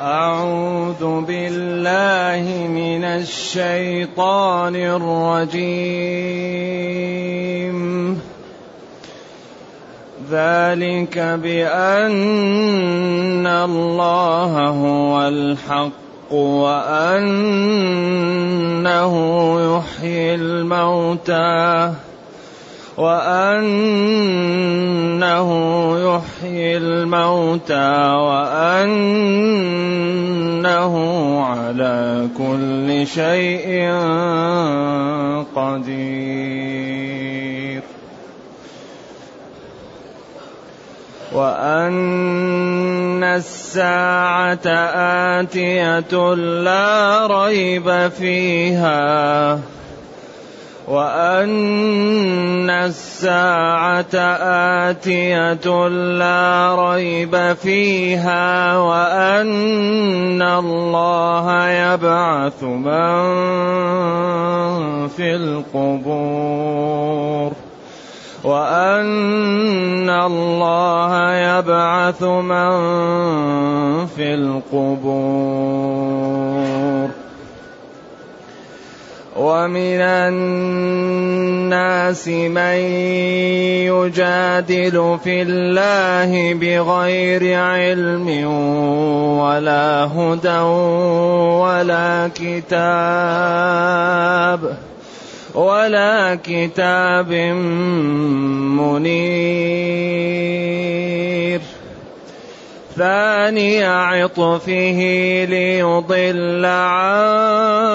أعوذ بالله من الشيطان الرجيم. ذلك بأن الله هو الحق وأنه يحيي الموتى. وأنه يحيي الموتى وأنه على كل شيء قدير. وأن الساعة آتية لا ريب فيها وأن الساعة آتية لا ريب فيها وأن الله يبعث من في القبور وأن الله يبعث من في القبور ومن الناس من يجادل في الله بغير علم ولا هدى ولا كتاب ولا كتاب منير. ثاني عطفه ليضل عن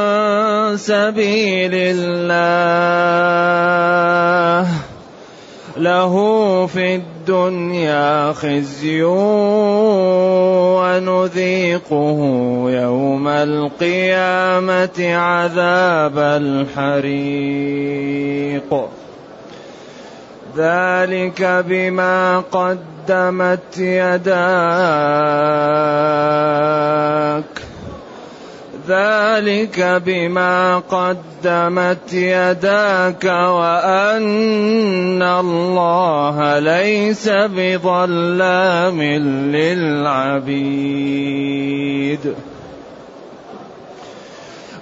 سبيل الله. له في الدنيا خزي ونذيقه يوم القيامة عذاب الحريق. ذلك بما قدمت يداك. ذلك بما قدمت يداك وأن الله ليس بظلام للعبيد.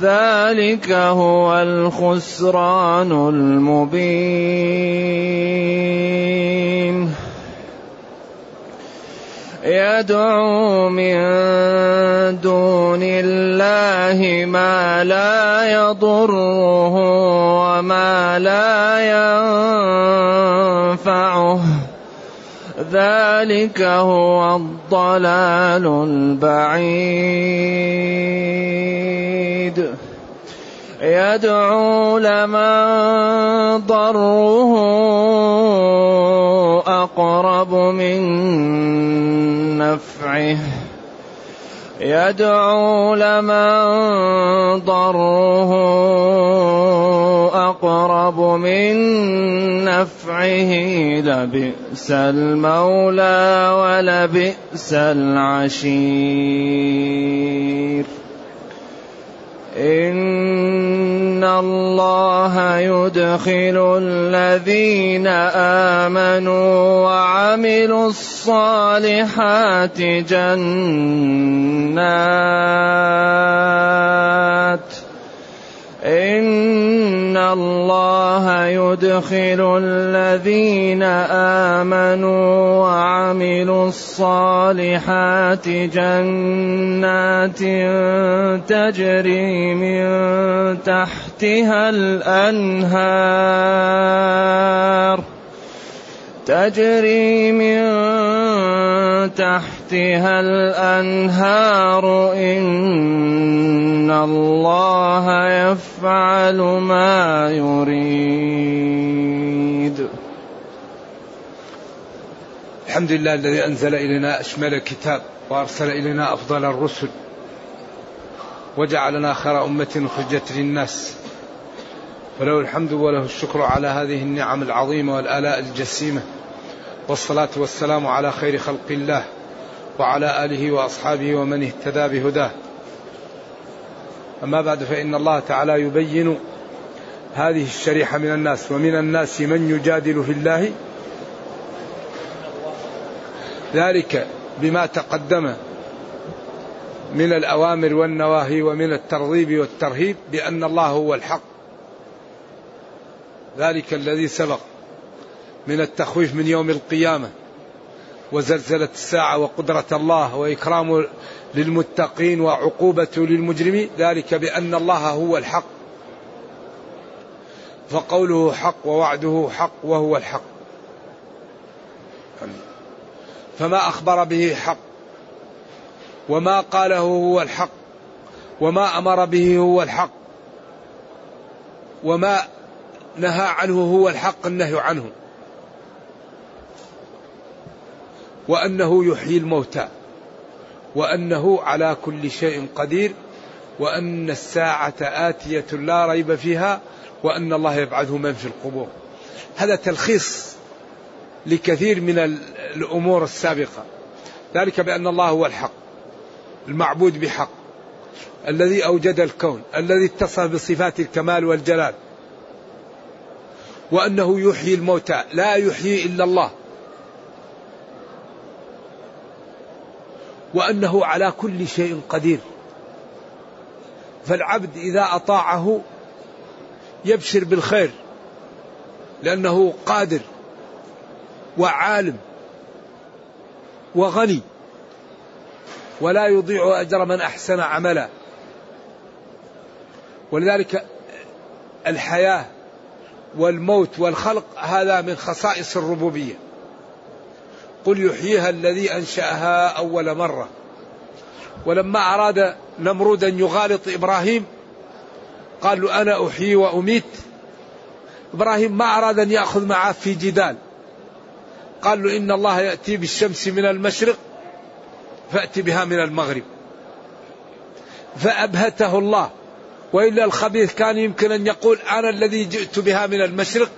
ذلك هو الخسران المبين. يدعو من دون الله ما لا يضره وما لا ينفعه. ذلك هو الضلال البعيد. يدعو لمن ضره أقرب من نفعه. يدعو لمن ضره أقرب من نفعه. لبئس المولى ولبئس العشير. ان الله يدخل الذين امنوا وعملوا الصالحات جنات ان الله يدخل الذين امنوا وعملوا الصالحات جنات تجري من تحتها الانهار تجري من تحتها الأنهار إن الله يفعل ما يريد. الحمد لله الذي أنزل إلينا أشمل الكتاب وأرسل إلينا أفضل الرسل وجعلنا خير أمة خرجت للناس. وله الحمد وله الشكر على هذه النعم العظيمة والآلاء الجسيمة والصلاة والسلام على خير خلق الله. وعلى آله وأصحابه ومن اهتدى بهداه. أما بعد فإن الله تعالى يبين هذه الشريحة من الناس ومن الناس من يجادل في الله ذلك بما تقدم من الأوامر والنواهي ومن الترغيب والترهيب بأن الله هو الحق. ذلك الذي سبق من التخويف من يوم القيامة. وزلزلة الساعة وقدرة الله وإكرام للمتقين وعقوبة للمجرمين ذلك بأن الله هو الحق. فقوله حق ووعده حق وهو الحق. فما أخبر به حق وما قاله هو الحق وما أمر به هو الحق وما نهى عنه هو الحق النهي عنه. وأنه يحيي الموتى وأنه على كل شيء قدير وأن الساعة آتية لا ريب فيها وأن الله يبعث من في القبور. هذا تلخيص لكثير من الأمور السابقة. ذلك بأن الله هو الحق المعبود بحق الذي أوجد الكون الذي اتصف بصفات الكمال والجلال وأنه يحيي الموتى لا يحيي إلا الله. وأنه على كل شيء قدير. فالعبد إذا أطاعه يبشر بالخير لأنه قادر وعالم وغني ولا يضيع أجر من أحسن عملا. ولذلك الحياة والموت والخلق هذا من خصائص الربوبية. قل يحييها الذي أنشأها أول مرة. ولما أراد نمرود أن يغالط إبراهيم قال له أنا أحيي وأميت. إبراهيم ما أراد أن يأخذ معه في جدال. قال له إن الله يأتي بالشمس من المشرق فأتي بها من المغرب. فأبهته الله. وإلا الخبيث كان يمكن أن يقول أنا الذي جئت بها من المشرق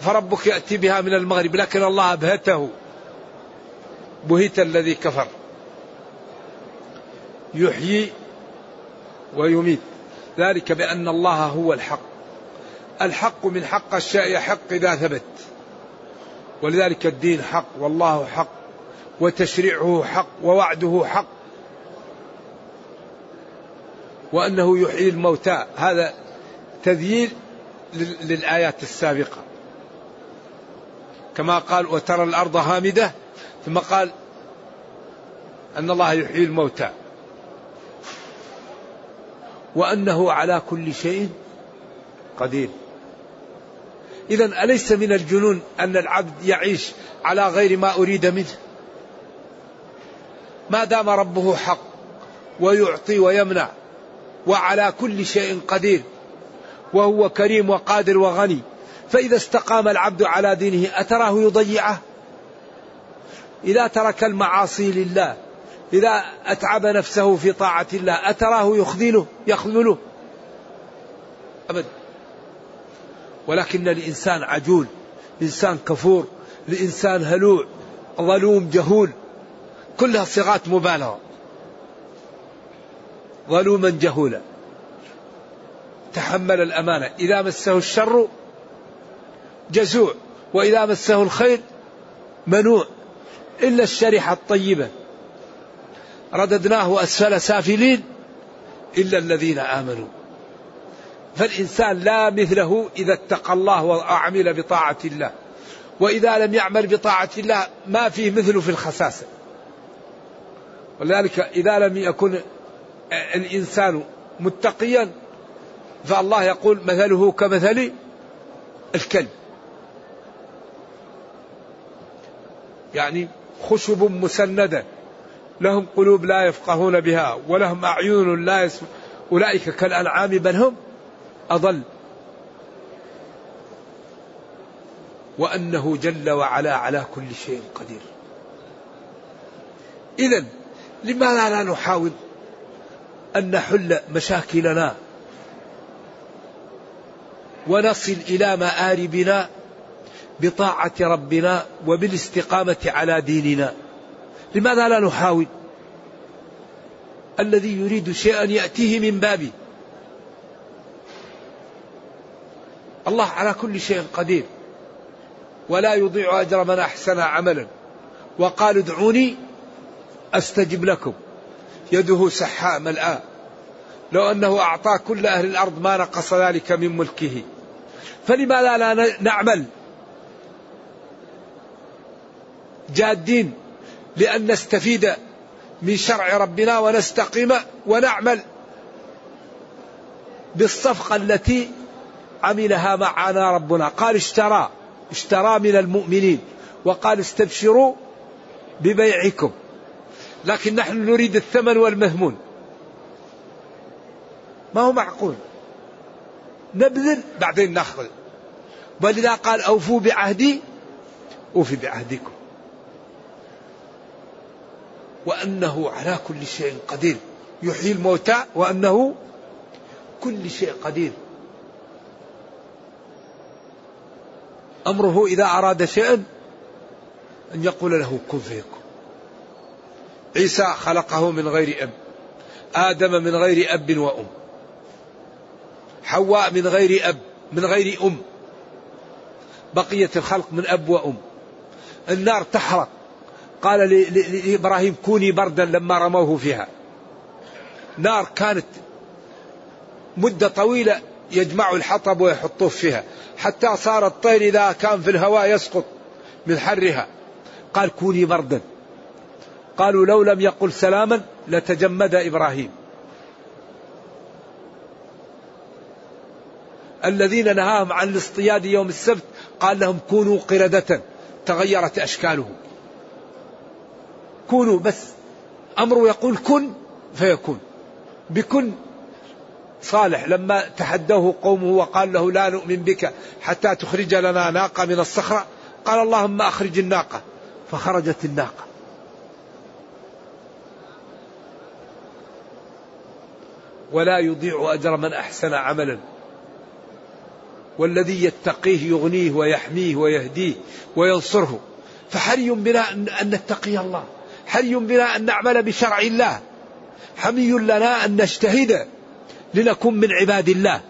فربك يأتي بها من المغرب لكن الله أبهته. بهت الذي كفر. يحيي ويميت. ذلك بأن الله هو الحق. الحق من حق الشيء يحق إذا ثبت. ولذلك الدين حق والله حق وتشريعه حق ووعده حق. وأنه يحيي الموتى. هذا تذييل للآيات السابقة. كما قال وترى الأرض هامدة ثم قال أن الله يحيي الموتى وأنه على كل شيء قدير. إذا أليس من الجنون أن العبد يعيش على غير ما أريد منه؟ ما دام ربه حق ويعطي ويمنع وعلى كل شيء قدير وهو كريم وقادر وغني فإذا استقام العبد على دينه أتراه يضيعه؟ إذا ترك المعاصي لله إذا أتعب نفسه في طاعة الله أتراه يخذله يخذله. أبدا ولكن الإنسان عجول إنسان كفور الإنسان هلوع ظلوم جهول. كلها صيغات مبالغة. ظلوما جهولا. تحمل الأمانة. إذا مسه الشر جزوع وإذا مسه الخير منوع. إلا الشريحة الطيبة. رددناه أسفل سافلين إلا الذين آمنوا. فالإنسان لا مثله إذا اتقى الله وعمل بطاعة الله. وإذا لم يعمل بطاعة الله ما فيه مثله في الخساسة. ولذلك إذا لم يكن الإنسان متقيا فالله يقول مثله كمثل الكلب. يعني خشب مسندة. لهم قلوب لا يفقهون بها ولهم أعين لا يسمع أولئك كالأنعام بل هم أضل. وأنه جل وعلا على كل شيء قدير. إذا لماذا لا نحاول أن نحل مشاكلنا ونصل إلى مآربنا بطاعة ربنا وبالاستقامة على ديننا. لماذا لا نحاول؟ الذي يريد شيئا يأتيه من بابه الله على كل شيء قدير. ولا يضيع أجر من أحسن عملا. وقال ادعوني أستجب لكم. يده سحاء ملآ لو أنه أعطى كل أهل الأرض ما نقص ذلك من ملكه. فلماذا لا نعمل؟ جادين لأن نستفيد من شرع ربنا ونستقيم ونعمل بالصفقة التي عملها معنا ربنا. قال اشترى اشترى من المؤمنين وقال استبشروا ببيعكم. لكن نحن نريد الثمن والمهمون. ما هو معقول؟ نبذل بعدين نأخذ. ولذا قال أوفوا بعهدي أوفي بعهدكم. وأنه على كل شيء قدير. يحيي الموتى وأنه كل شيء قدير. أمره إذا أراد شيئا أن يقول له كن فيكون عيسى خلقه من غير أب. آدم من غير أب وأم. حواء من غير أب من غير أم. بقية الخلق من أب وأم. النار تحرق. قال لإبراهيم كوني بردا لما رموه فيها. نار كانت مدة طويلة يجمعوا الحطب ويحطوه فيها. حتى صار الطير إذا كان في الهواء يسقط من حرها. قال كوني بردا. قالوا لو لم يقل سلاما لتجمد إبراهيم. الذين نهاهم عن الاصطياد يوم السبت قال لهم كونوا قردة. تغيرت أشكالهم. كونوا بس أمره يقول كن فيكون. بكن صالح. لما تحدوه قومه وقال له لا نؤمن بك حتى تخرج لنا ناقة من الصخرة قال اللهم أخرج الناقة. فخرجت الناقة. ولا يضيع أجر من أحسن عملا. والذي يتقيه يغنيه ويحميه ويهديه وينصره. فحري بنا أن نتقي الله. حري بنا أن نعمل بشرع الله؟ حمي لنا أن نجتهد لنكون من عباد الله.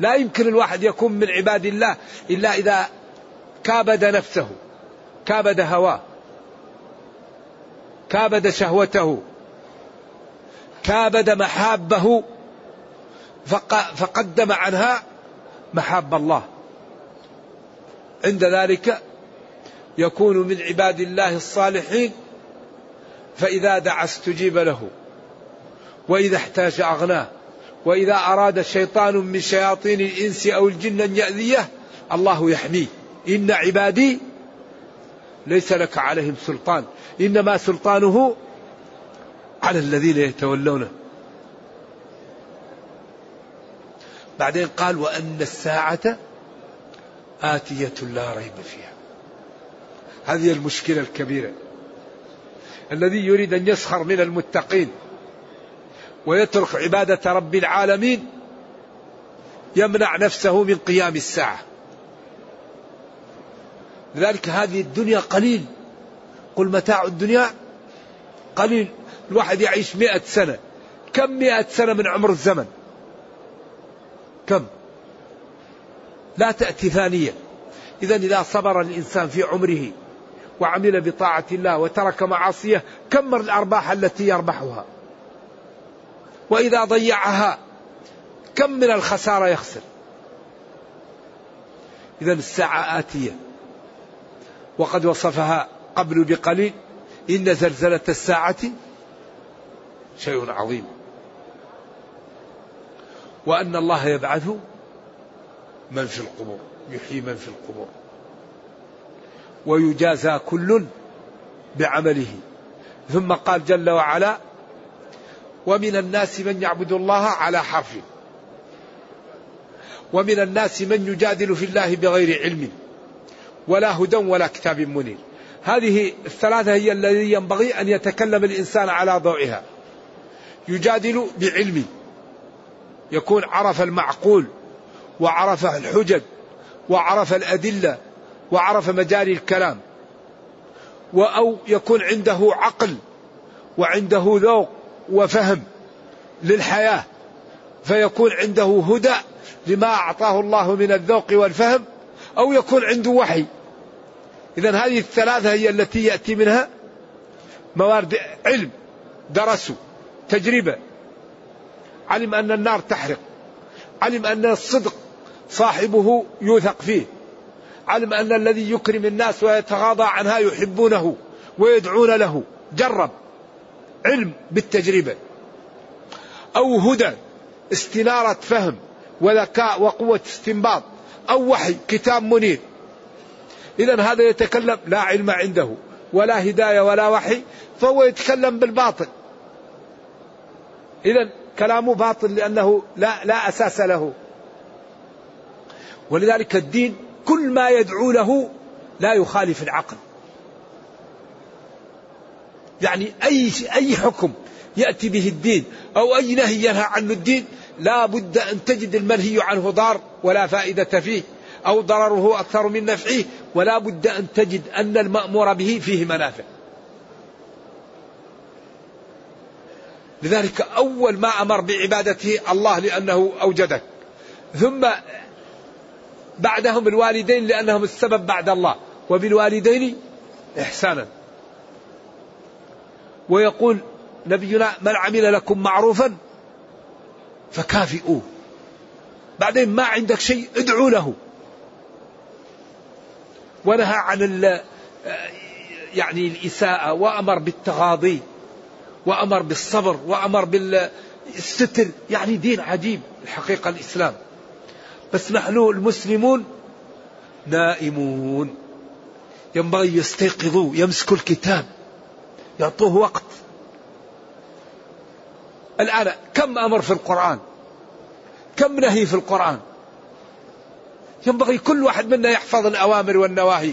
لا يمكن الواحد يكون من عباد الله إلا إذا كابد نفسه كابد هواه كابد شهوته كابد محابه فقدم عنها محاب الله. عند ذلك يكون من عباد الله الصالحين فإذا دعا استجيب له وإذا احتاج أغناه وإذا أراد شيطان من شياطين الإنس أو الجن أن يأذيه الله يحميه. إن عبادي ليس لك عليهم سلطان إنما سلطانه على الذين يتولونه. بعدين قال وأن الساعة آتية لا ريب فيها. هذه المشكلة الكبيرة. الذي يريد أن يسخر من المتقين ويترك عبادة رب العالمين يمنع نفسه من قيام الساعة. لذلك هذه الدنيا قليل. قل متاع الدنيا قليل. الواحد يعيش مئة سنة. كم مئة سنة من عمر الزمن؟ كم؟ لا تأتي ثانية. إذا إذا صبر الإنسان في عمره وعمل بطاعة الله وترك معاصيه كم الأرباح التي يربحها. وإذا ضيعها كم من الخسارة يخسر؟ إذا الساعة آتية. وقد وصفها قبل بقليل إن زلزلة الساعة شيء عظيم. وأن الله يبعث من في القبور يحيي من في القبور. ويجازى كل بعمله. ثم قال جل وعلا ومن الناس من يعبد الله على حرف. ومن الناس من يجادل في الله بغير علم ولا هدى ولا كتاب منير. هذه الثلاثة هي الذي ينبغي أن يتكلم الإنسان على ضوئها. يجادل بعلم. يكون عرف المعقول وعرف الحجج وعرف الأدلة وعرف مجاري الكلام. أو يكون عنده عقل وعنده ذوق وفهم للحياة فيكون عنده هدى لما أعطاه الله من الذوق والفهم أو يكون عنده وحي. إذا هذه الثلاثة هي التي يأتي منها موارد علم درسوا تجربة. علم أن النار تحرق. علم أن الصدق صاحبه يوثق فيه. علم أن الذي يكرم الناس ويتغاضى عنها يحبونه ويدعون له. جرب علم بالتجربة أو هدى استنارة فهم وذكاء وقوة استنباط أو وحي كتاب منير. إذا هذا يتكلم لا علم عنده ولا هداية ولا وحي فهو يتكلم بالباطل. إذا كلامه باطل لأنه لا, لا أساس له. ولذلك الدين كل ما يدعو له لا يخالف العقل. يعني أي أي حكم يأتي به الدين أو أي نهي ينهى عنه الدين لا بد أن تجد المنهي عنه ضار ولا فائدة فيه أو ضرره أكثر من نفعه ولا بد أن تجد أن المأمور به فيه منافع. لذلك أول ما أمر بعبادته الله لأنه أوجدك ثم بعدهم الوالدين لأنهم السبب بعد الله. وبالوالدين إحسانا. ويقول نبينا من عمل لكم معروفا فكافئوه. بعدين ما عندك شيء ادعوا له. ونهى عن يعني الإساءة وأمر بالتغاضي وأمر بالصبر وأمر بالستر. يعني دين عجيب الحقيقة الإسلام. بس نحن المسلمون نائمون. ينبغي يستيقظوا يمسكوا الكتاب يعطوه وقت. الآن كم أمر في القرآن؟ كم نهي في القرآن؟ ينبغي كل واحد منا يحفظ الأوامر والنواهي.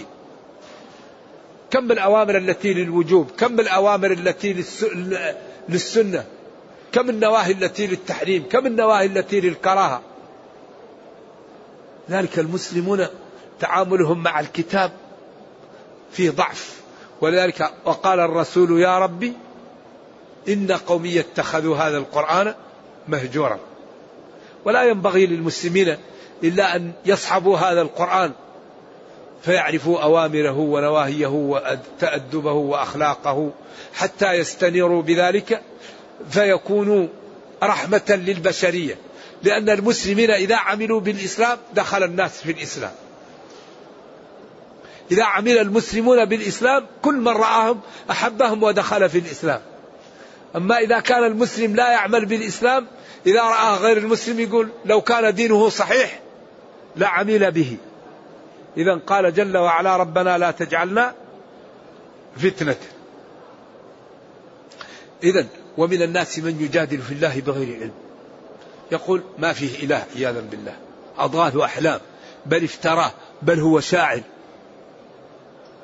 كم الأوامر التي للوجوب؟ كم الأوامر التي للسنة؟ كم النواهي التي للتحريم؟ كم النواهي التي للكراهة؟ ذلك المسلمون تعاملهم مع الكتاب فيه ضعف. ولذلك وقال الرسول يا ربي إن قومي اتخذوا هذا القرآن مهجورا. ولا ينبغي للمسلمين إلا أن يصحبوا هذا القرآن فيعرفوا أوامره ونواهيه وتأدبه وأخلاقه حتى يستنيروا بذلك فيكونوا رحمة للبشرية. لأن المسلمين إذا عملوا بالإسلام دخل الناس في الإسلام. إذا عمل المسلمون بالإسلام كل من رآهم أحبهم ودخل في الإسلام. أما إذا كان المسلم لا يعمل بالإسلام إذا رأى غير المسلم يقول لو كان دينه صحيح لعمل به. إذا قال جل وعلا ربنا لا تجعلنا فتنة. إذا ومن الناس من يجادل في الله بغير علم. يقول ما فيه إله عياذا بالله. أضغاث أحلام بل افتراه. بل هو شاعر.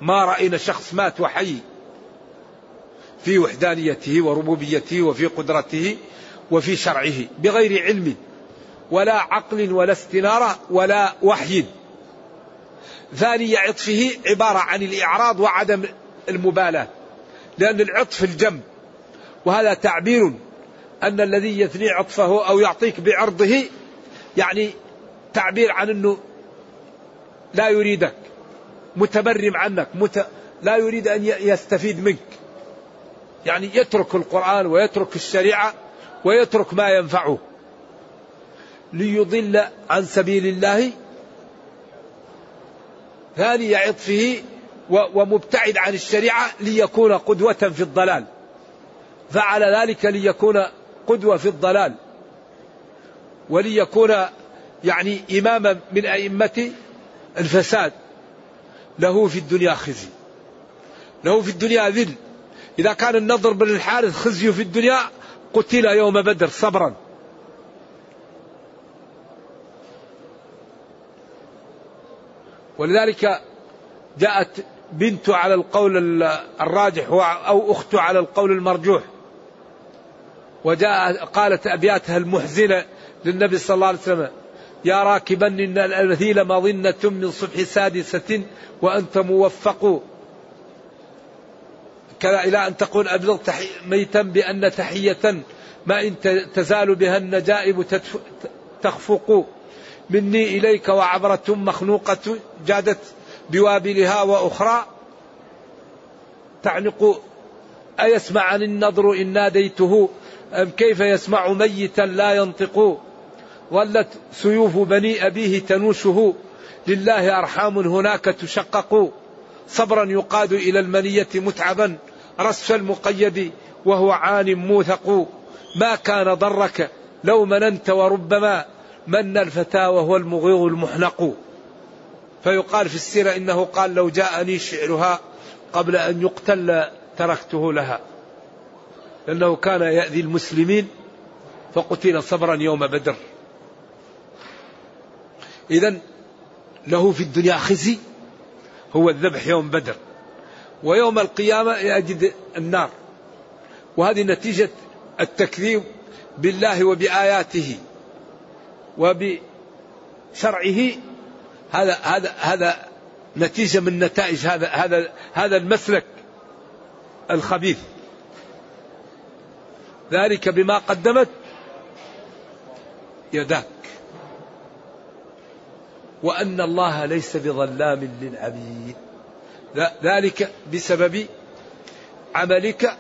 ما رأينا شخص مات وحي. في وحدانيته وربوبيته وفي قدرته وفي شرعه. بغير علم. ولا عقل ولا استنارة ولا وحي. ثاني عطفه عبارة عن الإعراض وعدم المبالاة. لأن العطف الجنب وهذا تعبير أن الذي يثني عطفه أو يعطيك بعرضه يعني تعبير عن أنه لا يريدك متبرم عنك مت... لا يريد أن يستفيد منك. يعني يترك القرآن ويترك الشريعة ويترك ما ينفعه. ليضل عن سبيل الله ثاني عطفه ومبتعد عن الشريعة ليكون قدوة في الضلال. فعل ذلك ليكون قدوة في الضلال وليكون يعني إماما من أئمة الفساد. له في الدنيا خزي له في الدنيا ذل. إذا كان النضر بن الحارث خزي في الدنيا قتل يوم بدر صبرا. ولذلك جاءت بنت على القول الراجح أو أخت على القول المرجوح. وجاء قالت أبياتها المحزنة للنبي صلى الله عليه وسلم يا راكبا إن المثيل مظنة من صبح سادسة وأنت موفق. كذا إلى أن تقول أبلغ ميتا بأن تحية ما إن تزال بها النجائب تخفق. مني إليك وعبرة مخنوقة جادت بوابلها وأخرى. تعلق أيسمعني النظر إن ناديته أم كيف يسمع ميتا لا ينطق؟ ظلت سيوف بني أبيه تنوشه. لله أرحام هناك تشقق. صبرا يقاد إلى المنية متعبا. رس المقيد وهو عان موثق. ما كان ضرك لو مننت وربما من الفتى وهو المغيظ المحنق. فيقال في السيرة إنه قال لو جاءني شعرها قبل أن يقتل تركته لها. لأنه كان يأذي المسلمين فقتل صبرا يوم بدر. إذا له في الدنيا خزي هو الذبح يوم بدر. ويوم القيامة يجد النار. وهذه نتيجة التكذيب بالله وبآياته وبشرعه. هذا هذا هذا نتيجة من نتائج هذا هذا هذا المسلك الخبيث. ذلك بما قدمت يداك. وأن الله ليس بظلام للعبيد. ذلك بسبب عملك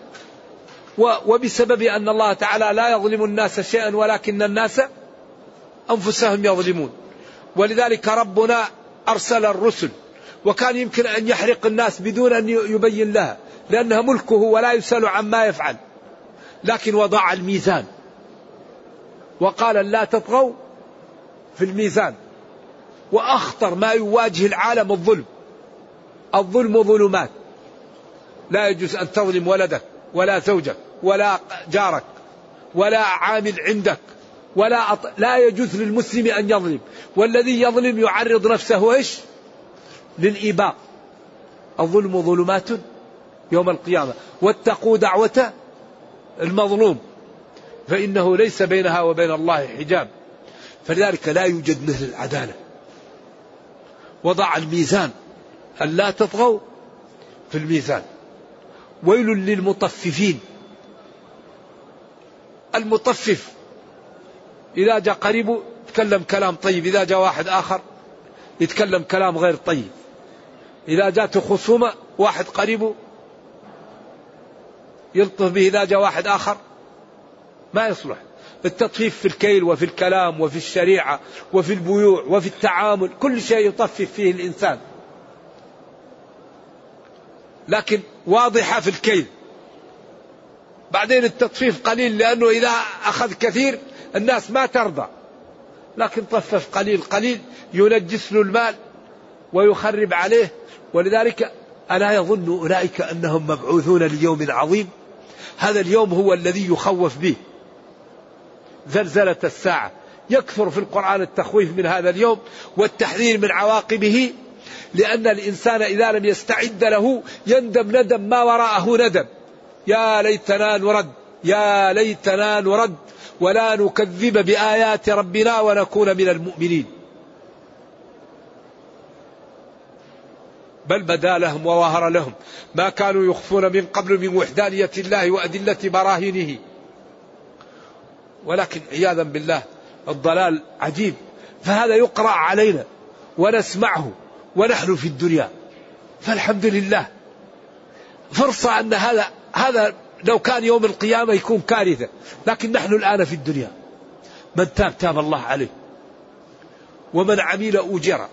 وبسبب أن الله تعالى لا يظلم الناس شيئا ولكن الناس أنفسهم يظلمون. ولذلك ربنا أرسل الرسل. وكان يمكن أن يحرق الناس بدون أن يبين لها. لأنها ملكه ولا يسأل عما يفعل. لكن وضع الميزان. وقال لا تطغوا في الميزان. وأخطر ما يواجه العالم الظلم. الظلم ظلمات. لا يجوز أن تظلم ولدك ولا زوجك ولا جارك ولا عامل عندك ولا أط... لا يجوز للمسلم أن يظلم. والذي يظلم يعرض نفسه إيش؟ للإباء. الظلم ظلمات يوم القيامة. واتقوا دعوة المظلوم. فإنه ليس بينها وبين الله حجاب. فلذلك لا يوجد مثل العدالة. وضع الميزان. ألا تطغوا في الميزان. ويل للمطففين. المطفف. إذا جاء قريبه يتكلم كلام طيب. إذا جاء واحد آخر يتكلم كلام غير طيب. إذا جاءته خصومة واحد قريبه يلطف به إذا جاء واحد آخر. ما يصلح. التطفيف في الكيل وفي الكلام وفي الشريعة وفي البيوع وفي التعامل كل شيء يطفف فيه الإنسان. لكن واضحة في الكيل. بعدين التطفيف قليل لأنه إذا أخذ كثير الناس ما ترضى. لكن طفف قليل قليل ينجس له المال ويخرب عليه. ولذلك ألا يظن أولئك أنهم مبعوثون ليوم عظيم؟ هذا اليوم هو الذي يخوف به. زلزلة الساعة. يكثر في القرآن التخويف من هذا اليوم والتحذير من عواقبه لأن الإنسان إذا لم يستعد له يندم ندم ما وراءه ندم. يا ليتنا نرد يا ليتنا نرد ولا نكذب بآيات ربنا ونكون من المؤمنين. بل بدا لهم وظهر لهم. ما كانوا يخفون من قبل من وحدانية الله وأدلة براهينه. ولكن عياذا بالله الضلال عجيب. فهذا يقرأ علينا ونسمعه ونحن في الدنيا. فالحمد لله. فرصة أن هذا هذا لو كان يوم القيامة يكون كارثة. لكن نحن الآن في الدنيا. من تاب تاب الله عليه. ومن عمل أجر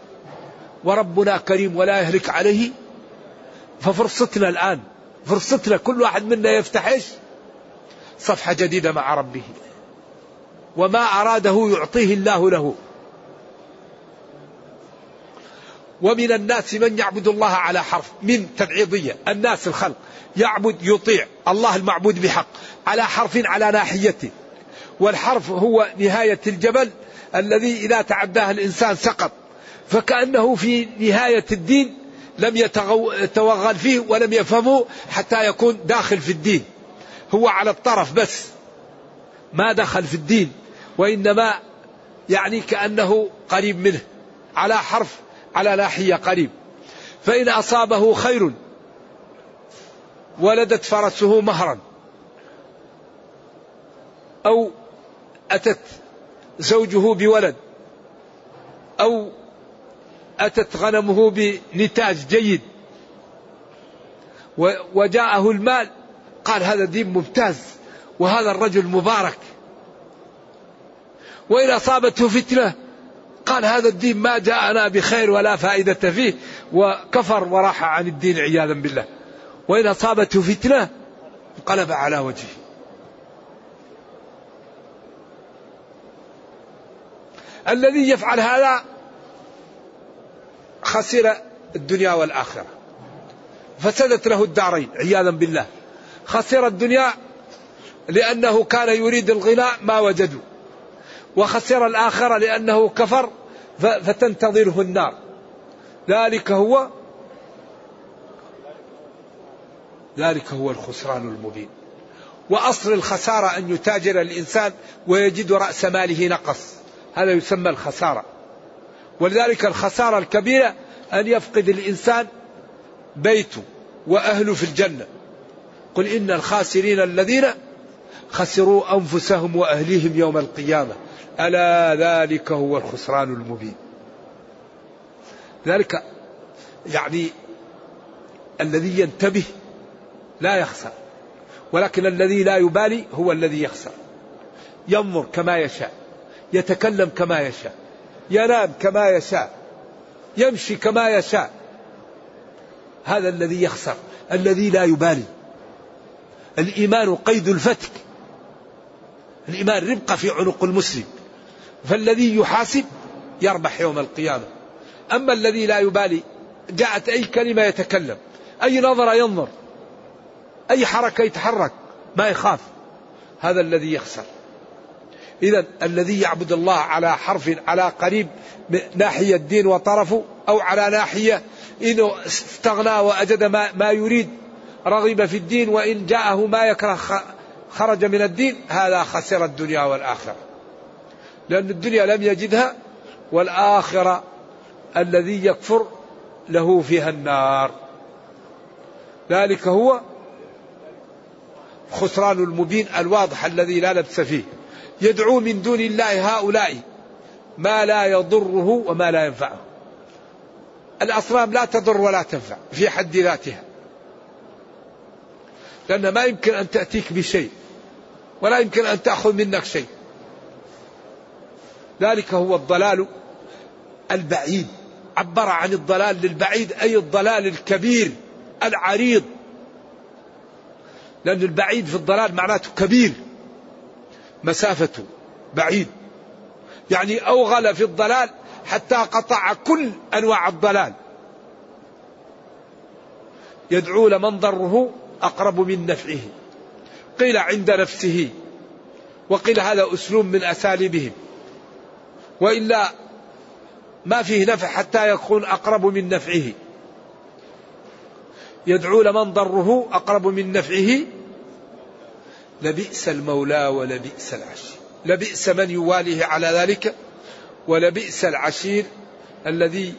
وربنا كريم ولا يهلك عليه ففرصتنا الآن فرصتنا كل واحد منا يفتح إيش؟ صفحة جديدة مع ربه. وما أراده يعطيه الله له. ومن الناس من يعبد الله على حرف من تبعيضية الناس الخلق. يعبد يطيع الله المعبود بحق على حرف على ناحيته والحرف هو نهاية الجبل الذي إذا تعداه الإنسان سقط. فكأنه في نهاية الدين لم يتوغل فيه ولم يفهمه حتى يكون داخل في الدين. هو على الطرف بس ما دخل في الدين وإنما يعني كأنه قريب منه على حرف على ناحية قريب. فإن أصابه خير ولدت فرسه مهرا. أو أتت زوجه بولد أو أتت غنمه بنتاج جيد. وجاءه المال قال هذا دين ممتاز وهذا الرجل مبارك. وإن أصابته فتنة قال هذا الدين ما جاءنا بخير ولا فائدة فيه وكفر وراح عن الدين عياذا بالله. وإن أصابته فتنة انقلب على وجهه. الذي يفعل هذا خسر الدنيا والآخرة. فسدت له الدارين عياذا بالله. خسر الدنيا لأنه كان يريد الغناء ما وجدوا. وخسر الآخرة لأنه كفر فتنتظره النار. ذلك هو ذلك هو الخسران المبين. وأصل الخسارة أن يتاجر الإنسان ويجد رأس ماله نقص. هذا يسمى الخسارة. ولذلك الخسارة الكبيرة أن يفقد الإنسان بيته وأهله في الجنة. قل إن الخاسرين الذين خسروا أنفسهم وأهليهم يوم القيامة. ألا ذلك هو الخسران المبين. ذلك يعني الذي ينتبه لا يخسر ولكن الذي لا يبالي هو الذي يخسر. ينظر كما يشاء يتكلم كما يشاء ينام كما يشاء يمشي كما يشاء. هذا الذي يخسر الذي لا يبالي. الإيمان قيد الفتك. الإيمان ربقة في عنق المسلم. فالذي يحاسب يربح يوم القيامة. أما الذي لا يبالي جاءت أي كلمة يتكلم أي نظرة ينظر أي حركة يتحرك ما يخاف. هذا الذي يخسر. إذا الذي يعبد الله على حرف على قريب ناحية الدين وطرفه أو على ناحية إنه استغنى وأجد ما, ما يريد رغب في الدين وإن جاءه ما يكره خرج من الدين هذا خسر الدنيا والآخرة. لأن الدنيا لم يجدها والآخرة الذي يكفر له فيها النار. ذلك هو خسران المبين الواضح الذي لا لبس فيه. يدعو من دون الله هؤلاء ما لا يضره وما لا ينفعه. الأصنام لا تضر ولا تنفع في حد ذاتها. لأن ما يمكن أن تأتيك بشيء ولا يمكن أن تأخذ منك شيء. ذلك هو الضلال البعيد. عبر عن الضلال للبعيد أي الضلال الكبير العريض. لأن البعيد في الضلال معناته كبير. مسافته بعيد. يعني أوغل في الضلال حتى قطع كل أنواع الضلال. يدعو لمن ضره أقرب من نفعه. قيل عند نفسه. وقيل هذا أسلوب من أساليبهم. وإلا ما فيه نفع حتى يكون أقرب من نفعه. يدعو لمن ضره أقرب من نفعه. لبئس المولى ولبئس العشير. لبئس من يواليه على ذلك ولبئس العشير الذي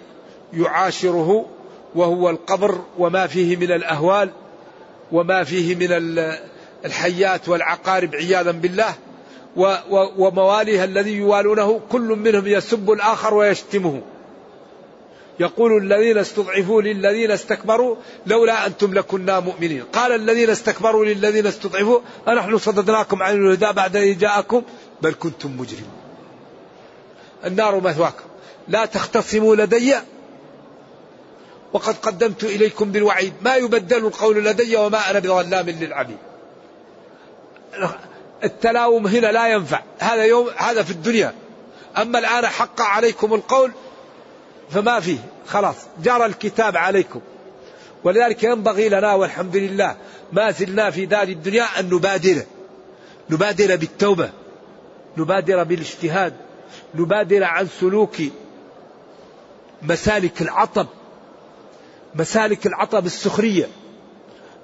يعاشره وهو القبر وما فيه من الأهوال وما فيه من الحيات والعقارب عياذا بالله ومواليه الذي يوالونه كل منهم يسب الآخر ويشتمه. يقول الذين استضعفوا للذين استكبروا لولا أنتم لكنا مؤمنين. قال الذين استكبروا للذين استضعفوا أنحن صددناكم عن الهدى بعد إذ جاءكم بل كنتم مجرمين النار مثواكم. لا تختصموا لدي وقد قدمت إليكم بالوعيد. ما يبدل القول لدي وما أنا بظلام للعبيد. التلاوم هنا لا ينفع. هذا يوم هذا في الدنيا. أما الآن حق عليكم القول فما فيه. خلاص. جرى الكتاب عليكم. ولذلك ينبغي لنا والحمد لله ما زلنا في دار الدنيا أن نبادر. نبادر بالتوبة. نبادر بالاجتهاد. نبادر عن سلوك مسالك العطب. مسالك العطاء بالسخرية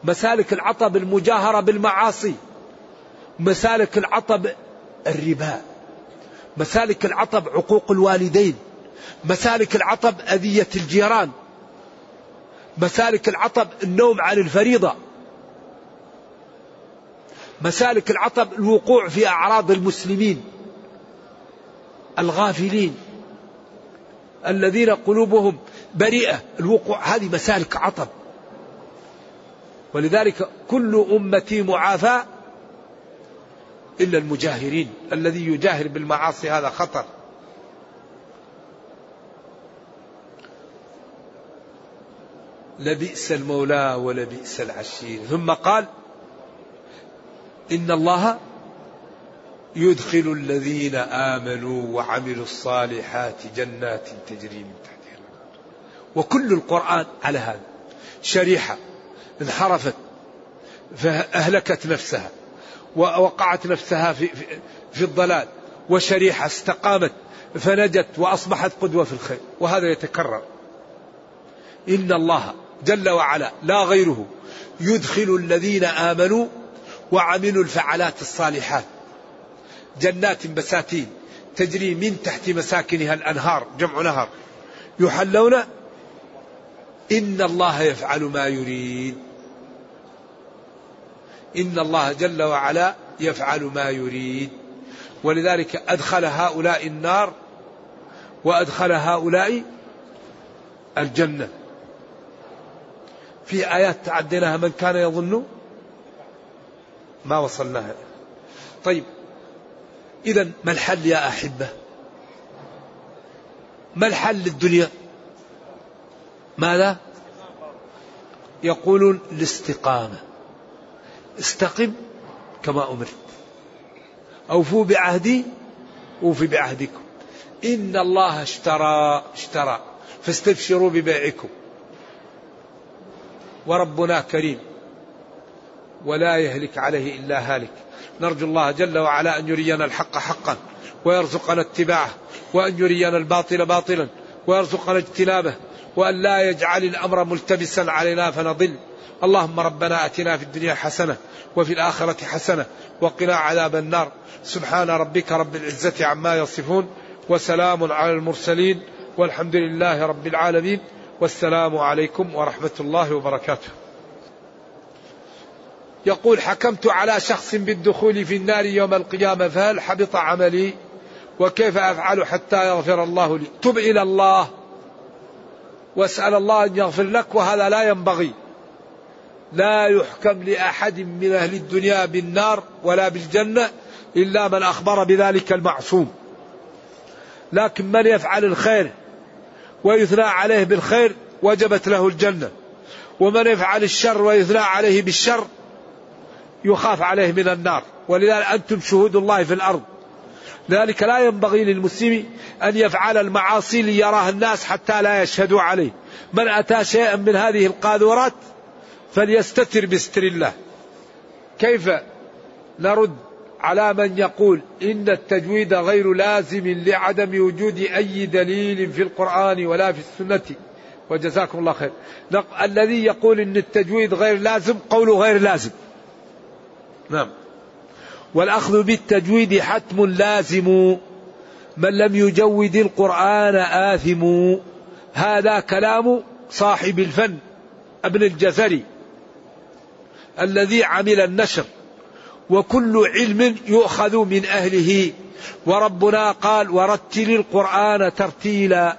مسالك العطاء بالمجاهرة بالمعاصي. مسالك العطاء الربا. مسالك العطاء بعقوق الوالدين. مسالك العطاء بأذية الجيران. مسالك العطب النوم عن الفريضة. مسالك العطب الوقوع في أعراض المسلمين. الغافلين. الذين قلوبهم بريئة. الوقوع هذه مسالك عطب. ولذلك كل أمتي معافى إلا المجاهرين. الذي يجاهر بالمعاصي هذا خطر. لبئس المولى ولبئس العشير. ثم قال إن الله يدخل الذين آمنوا وعملوا الصالحات جنات تجري من تحتها وكل القرآن على هذا. شريحة انحرفت فأهلكت نفسها ووقعت نفسها في, في, في الضلال وشريحة استقامت فنجت وأصبحت قدوة في الخير وهذا يتكرر. إن الله جل وعلا لا غيره. يدخل الذين آمنوا وعملوا الفعلات الصالحات. جنات بساتين تجري من تحت مساكنها الأنهار جمع نهر. يحلون إن الله يفعل ما يريد. إن الله جل وعلا يفعل ما يريد. ولذلك أدخل هؤلاء النار وأدخل هؤلاء الجنة. في آيات تعديناها من كان يظن؟ ما وصلناها. طيب إذا ما الحل يا أحبة؟ ما الحل للدنيا؟ ماذا؟ يقولون الاستقامة. استقم كما أمرت. أوفوا بعهدي أوفي بعهدكم. إن الله اشترى اشترى. فاستبشروا ببيعكم. وربنا كريم. ولا يهلك عليه إلا هالك. نرجو الله جل وعلا أن يرينا الحق حقا ويرزقنا اتباعه وأن يرينا الباطل باطلا ويرزقنا اجتنابه وأن لا يجعل الأمر ملتبسا علينا فنضل. اللهم ربنا أتنا في الدنيا حسنة وفي الآخرة حسنة وقنا عذاب النار. سبحان ربك رب العزة عما يصفون وسلام على المرسلين والحمد لله رب العالمين. والسلام عليكم ورحمة الله وبركاته. يقول حكمت على شخص بالدخول في النار يوم القيامة فهل حبط عملي؟ وكيف أفعل حتى يغفر الله لي؟ تب إلى الله. وأسأل الله أن يغفر لك وهذا لا ينبغي. لا يحكم لأحد من أهل الدنيا بالنار ولا بالجنة إلا من أخبر بذلك المعصوم. لكن من يفعل الخير؟ ويثنى عليه بالخير وجبت له الجنة. ومن يفعل الشر ويثنى عليه بالشر يخاف عليه من النار. ولذلك أنتم شهود الله في الأرض. ذلك لا ينبغي للمسلم أن يفعل المعاصي ليراه الناس حتى لا يشهدوا عليه. من أتى شيئا من هذه القاذورات فليستتر بستر الله. كيف نرد على من يقول إن التجويد غير لازم لعدم وجود أي دليل في القرآن ولا في السنة. وجزاكم الله خير. الذي يقول إن التجويد غير لازم قوله غير لازم. نعم. والأخذ بالتجويد حتم لازم. من لم يجود القرآن آثم. هذا كلام صاحب الفن ابن الجزري الذي عمل النشر. وكل علم يؤخذ من أهله. وربنا قال ورتل القرآن ترتيلا.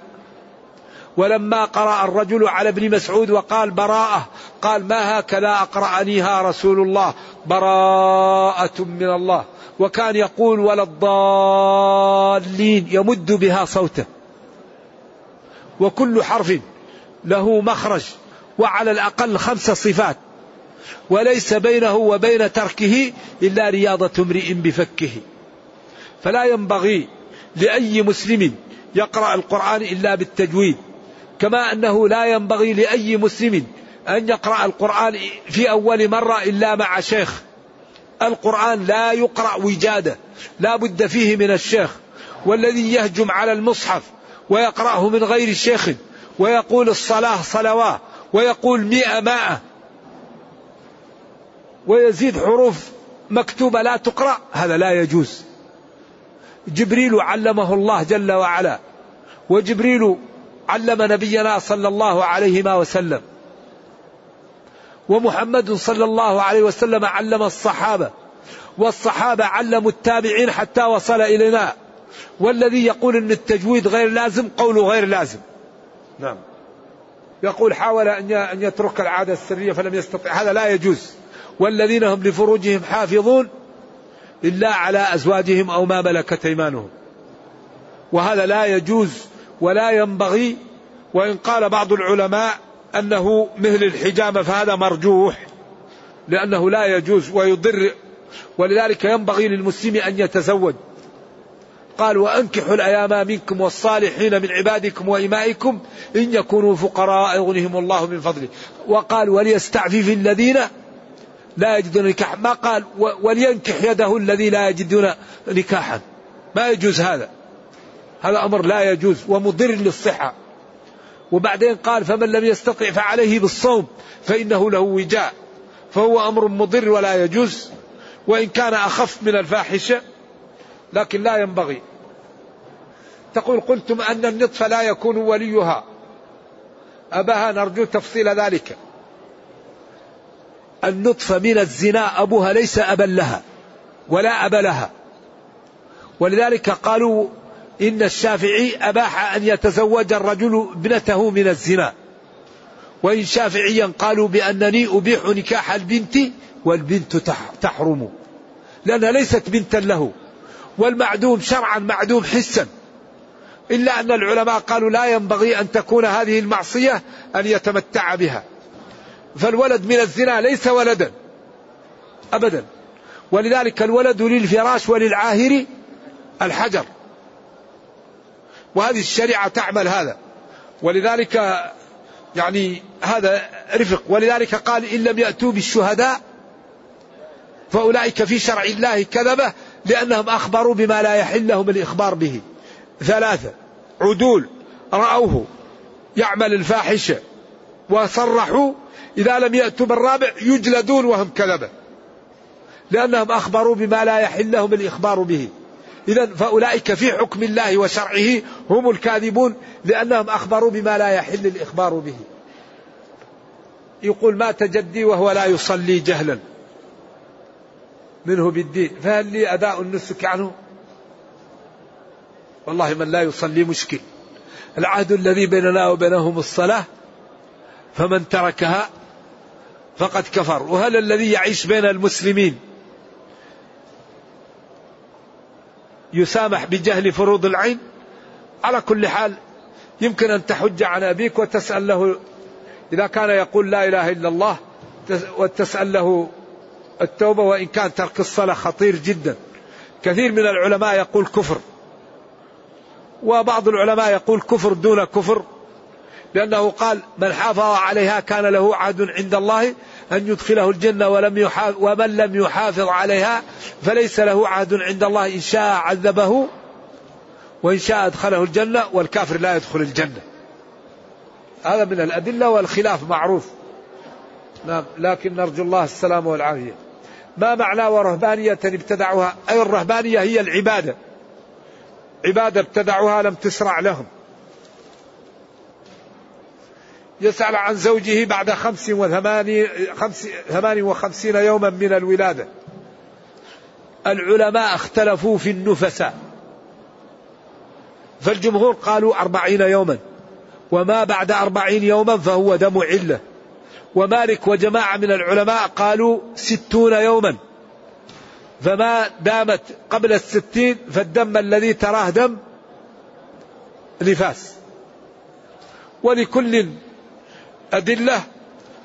ولما قرأ الرجل على ابن مسعود وقال براءة قال ما هكذا أقرأنيها رسول الله؟ براءة من الله. وكان يقول ولا الضالين. يمد بها صوته. وكل حرف له مخرج. وعلى الأقل خمس صفات. وليس بينه وبين تركه إلا رياضة امرئ بفكه. فلا ينبغي لأي مسلم يقرأ القرآن إلا بالتجويد كما أنه لا ينبغي لأي مسلم أن يقرأ القرآن في أول مرة إلا مع شيخ. القرآن لا يقرأ وجادة لا بد فيه من الشيخ والذي يهجم على المصحف ويقرأه من غير شيخ ويقول الصلاة صلوات ويقول مئة مائة ويزيد حروف مكتوبة لا تقرأ هذا لا يجوز. جبريل علمه الله جل وعلا وجبريل علم نبينا صلى الله عليه وسلم ومحمد صلى الله عليه وسلم علم الصحابة والصحابة علموا التابعين حتى وصل إلينا والذي يقول أن التجويد غير لازم قوله غير لازم. نعم. يقول حاول أن يترك العادة السرية فلم يستطع هذا لا يجوز. والذين هم لفروجهم حافظون إلا على أزواجهم أو ما ملكت أيمانهم. وهذا لا يجوز ولا ينبغي وإن قال بعض العلماء أنه مثل الحجامة فهذا مرجوح لأنه لا يجوز ويضر ولذلك ينبغي للمسلم أن يتزوج. قال وأنكحوا الأيام منكم والصالحين من عبادكم وإمائكم إن يكونوا فقراء يغنهم الله من فضله. وقال وليستعفف الذين لا يجدون نكاح ما قال ولينكح يده الذي لا يجدون نكاحا. ما يجوز هذا. هذا أمر لا يجوز ومضر للصحة. وبعدين قال فمن لم يستطع فعليه بالصوم فإنه له وجاء. فهو أمر مضر ولا يجوز. وإن كان أخف من الفاحشة لكن لا ينبغي. تقول قلتم أن النطف لا يكون وليها. أباها نرجو تفصيل ذلك. النطفة من الزنا أبوها ليس أبا لها ولا أب لها. ولذلك قالوا إن الشافعي أباح أن يتزوج الرجل ابنته من الزنا. وإن شافعيا قالوا بأنني أبيح نكاح البنت والبنت تحرم. لأنها ليست بنتا له. والمعدوم شرعا معدوم حسا. إلا أن العلماء قالوا لا ينبغي أن تكون هذه المعصية أن يتمتع بها. فالولد من الزنا ليس ولدا. أبدا. ولذلك الولد للفراش وللعاهر الحجر. وهذه الشريعة تعمل هذا. ولذلك يعني هذا رفق. ولذلك قال إن لم يأتوا بالشهداء فأولئك في شرع الله كذبة لأنهم أخبروا بما لا يحل لهم الإخبار به. ثلاثة. عدول. رأوه. يعمل الفاحشة. وصرحوا إذا لم يأتوا بالرابع يجلدون وهم كذبة لأنهم أخبروا بما لا يحل لهم الإخبار به. إذا فأولئك في حكم الله وشرعه هم الكاذبون لأنهم أخبروا بما لا يحل الإخبار به. يقول مات جدي وهو لا يصلي جهلا. منه بالدين. فهل لي أداء النسك عنه؟ والله من لا يصلي مشكل. العهد الذي بيننا وبينهم الصلاة فمن تركها فقد كفر. وهل الذي يعيش بين المسلمين. يسامح بجهل فروض العين. على كل حال يمكن أن تحج عن أبيك وتسأل له إذا كان يقول لا إله إلا الله وتسأل له التوبة وإن كان ترك الصلاة خطير جدا. كثير من العلماء يقول كفر. وبعض العلماء يقول كفر دون كفر. لأنه قال من حافظ عليها كان له عهد عند الله أن يدخله الجنة ولم يحافظ ومن لم يحافظ عليها فليس له عهد عند الله. إن شاء عذبه وإن شاء أدخله الجنة والكافر لا يدخل الجنة. هذا من الأدلة والخلاف معروف. نعم لكن نرجو الله السلامة والعافية. ما معنى ورهبانية ابتدعوها؟ أي الرهبانية هي العبادة. عبادة ابتدعوها لم تسرع لهم. يسأل عن زوجه بعد خمس وثمانين خمس ثمان وخمسين يوما من الولادة. العلماء اختلفوا في النفساء فالجمهور قالوا أربعين يوما. وما بعد أربعين يوما فهو دم علة. ومالك وجماعة من العلماء قالوا ستون يوما. فما دامت قبل الستين فالدم الذي تراه دم نفاس. ولكل أدلة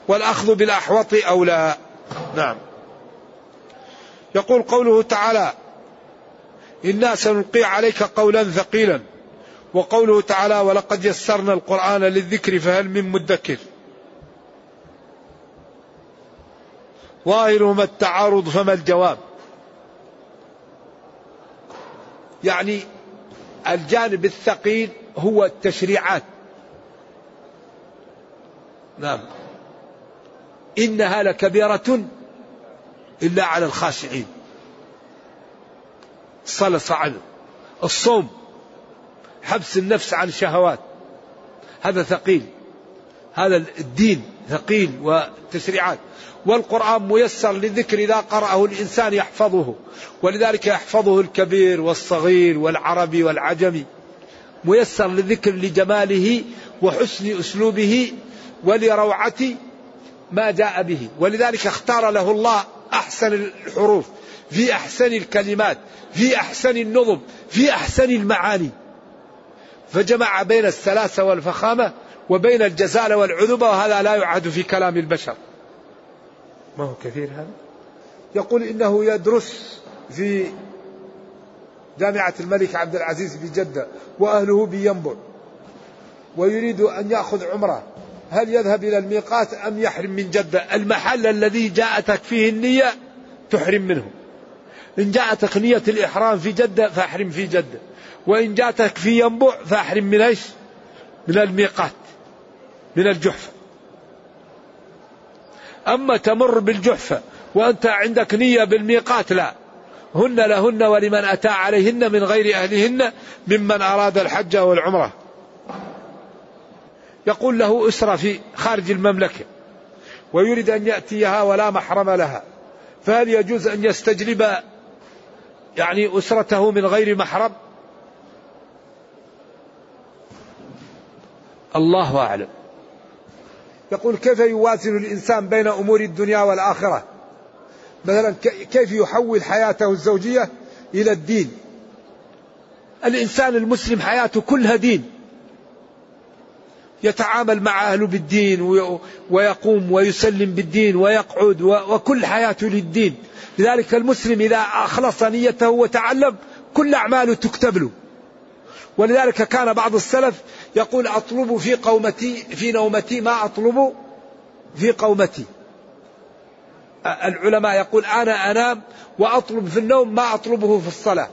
والأخذ بالأحوط أولى. نعم. يقول قوله تعالى إنا سنلقي عليك قولا ثقيلا. وقوله تعالى ولقد يسرنا القرآن للذكر فهل من مدكر. ظاهرهما التعارض فما الجواب. يعني الجانب الثقيل هو التشريعات. نعم. إنها لكبيرة إلا على الخاشعين. الصلاة صعب الصوم حبس النفس عن الشهوات. هذا ثقيل. هذا الدين ثقيل وتشريعات. والقرآن ميسر للذكر إذا قرأه الإنسان يحفظه. ولذلك يحفظه الكبير والصغير والعربي والعجمي. ميسر للذكر لجماله وحسن أسلوبه ولروعة ما جاء به. ولذلك اختار له الله أحسن الحروف في أحسن الكلمات في أحسن النظم في أحسن المعاني. فجمع بين السلاسة والفخامة وبين الجزالة والعذوبة وهذا لا يعد في كلام البشر. ما هو كثير هذا؟ يقول إنه يدرس في جامعة الملك عبد العزيز بجدة وأهله بينبع ويريد أن يأخذ عمرة. هل يذهب إلى الميقات أم يحرم من جدة المحل الذي جاءتك فيه النية تحرم منه. إن جاءتك نية الإحرام في جدة فأحرم في جدة. وإن جاءتك في ينبع فأحرم من إيش؟ من الميقات من الجحفة. أما تمر بالجحفة وأنت عندك نية بالميقات لا. هن لهن ولمن أتى عليهن من غير أهلهن ممن أراد الحج والعمرة. يقول له أسرة في خارج المملكة ويريد أن يأتيها ولا محرم لها فهل يجوز أن يستجلب يعني أسرته من غير محرم؟ الله أعلم. يقول كيف يوازن الإنسان بين أمور الدنيا والآخرة؟ مثلا كيف يحول حياته الزوجية إلى الدين؟ الإنسان المسلم حياته كلها دين. يتعامل مع أهله بالدين ويقوم ويسلم بالدين ويقعد وكل حياته للدين. لذلك المسلم إذا أخلص نيته وتعلم كل أعماله تكتب له. ولذلك كان بعض السلف يقول أطلب في قومتي في نومتي ما أطلب في قومتي. العلماء يقول أنا أنام وأطلب في النوم ما أطلبه في الصلاة.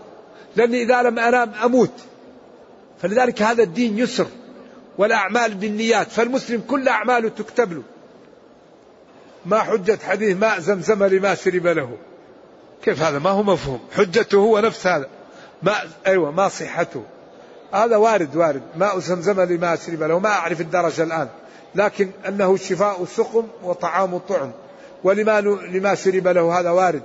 لأني إذا لم أنام أموت. فلذلك هذا الدين يسر. والأعمال بالنيات فالمسلم كل أعماله تكتب له. ما حجة حديث ماء زمزم لما شرب له. كيف هذا؟ ما هو مفهوم. حجته هو نفس هذا. ماء أيوة ما صحته. هذا وارد وارد. ماء زمزم لما شرب له. ما أعرف الدرجة الآن. لكن أنه شفاء السقم وطعام الطعم. ولما لما شرب له هذا وارد.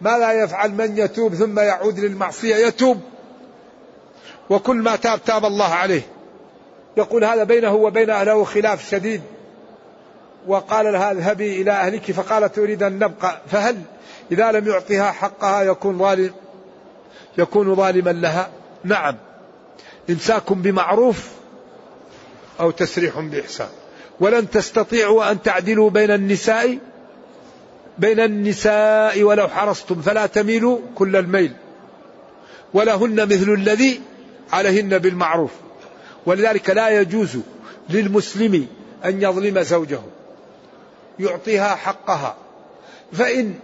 ما لا يفعل من يتوب ثم يعود للمعصية يتوب. وكل ما تاب تاب الله عليه. يقول هذا بينه وبين أهله خلاف شديد. وقال لها اذهبي إلى أهلك فقالت أريد أن نبقى. فهل إذا لم يعطها حقها يكون ظالم؟ يكون ظالما لها؟ نعم. إمساك بمعروف أو تسريح بإحسان. ولن تستطيعوا أن تعدلوا بين النساء بين النساء ولو حرصتم. فلا تميلوا كل الميل. ولهن مثل الذي عليهن بالمعروف. ولذلك لا يجوز للمسلم أن يظلم زوجه. يعطيها حقها. فإن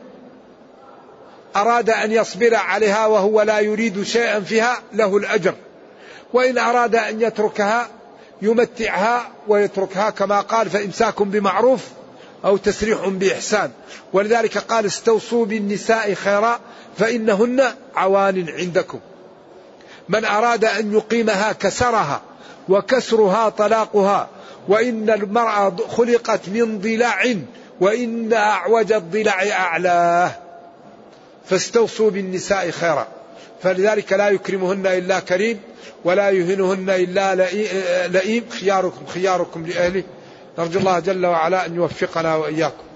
أراد أن يصبر عليها وهو لا يريد شيئا فيها له الأجر. وإن أراد أن يتركها يمتعها ويتركها كما قال فإمساك بمعروف أو تسريح بإحسان. ولذلك قال استوصوا بالنساء خيرا فإنهن عوان عندكم. من أراد أن يقيمها كسرها وكسرها طلاقها وإن المرأة خلقت من ضلع وإن أعوج الضلع أعلاه فاستوصوا بالنساء خيرا. فلذلك لا يكرمهن إلا كريم ولا يهنهن إلا لئيم. خياركم خياركم لأهله. نرجو الله جل وعلا أن يوفقنا وإياكم.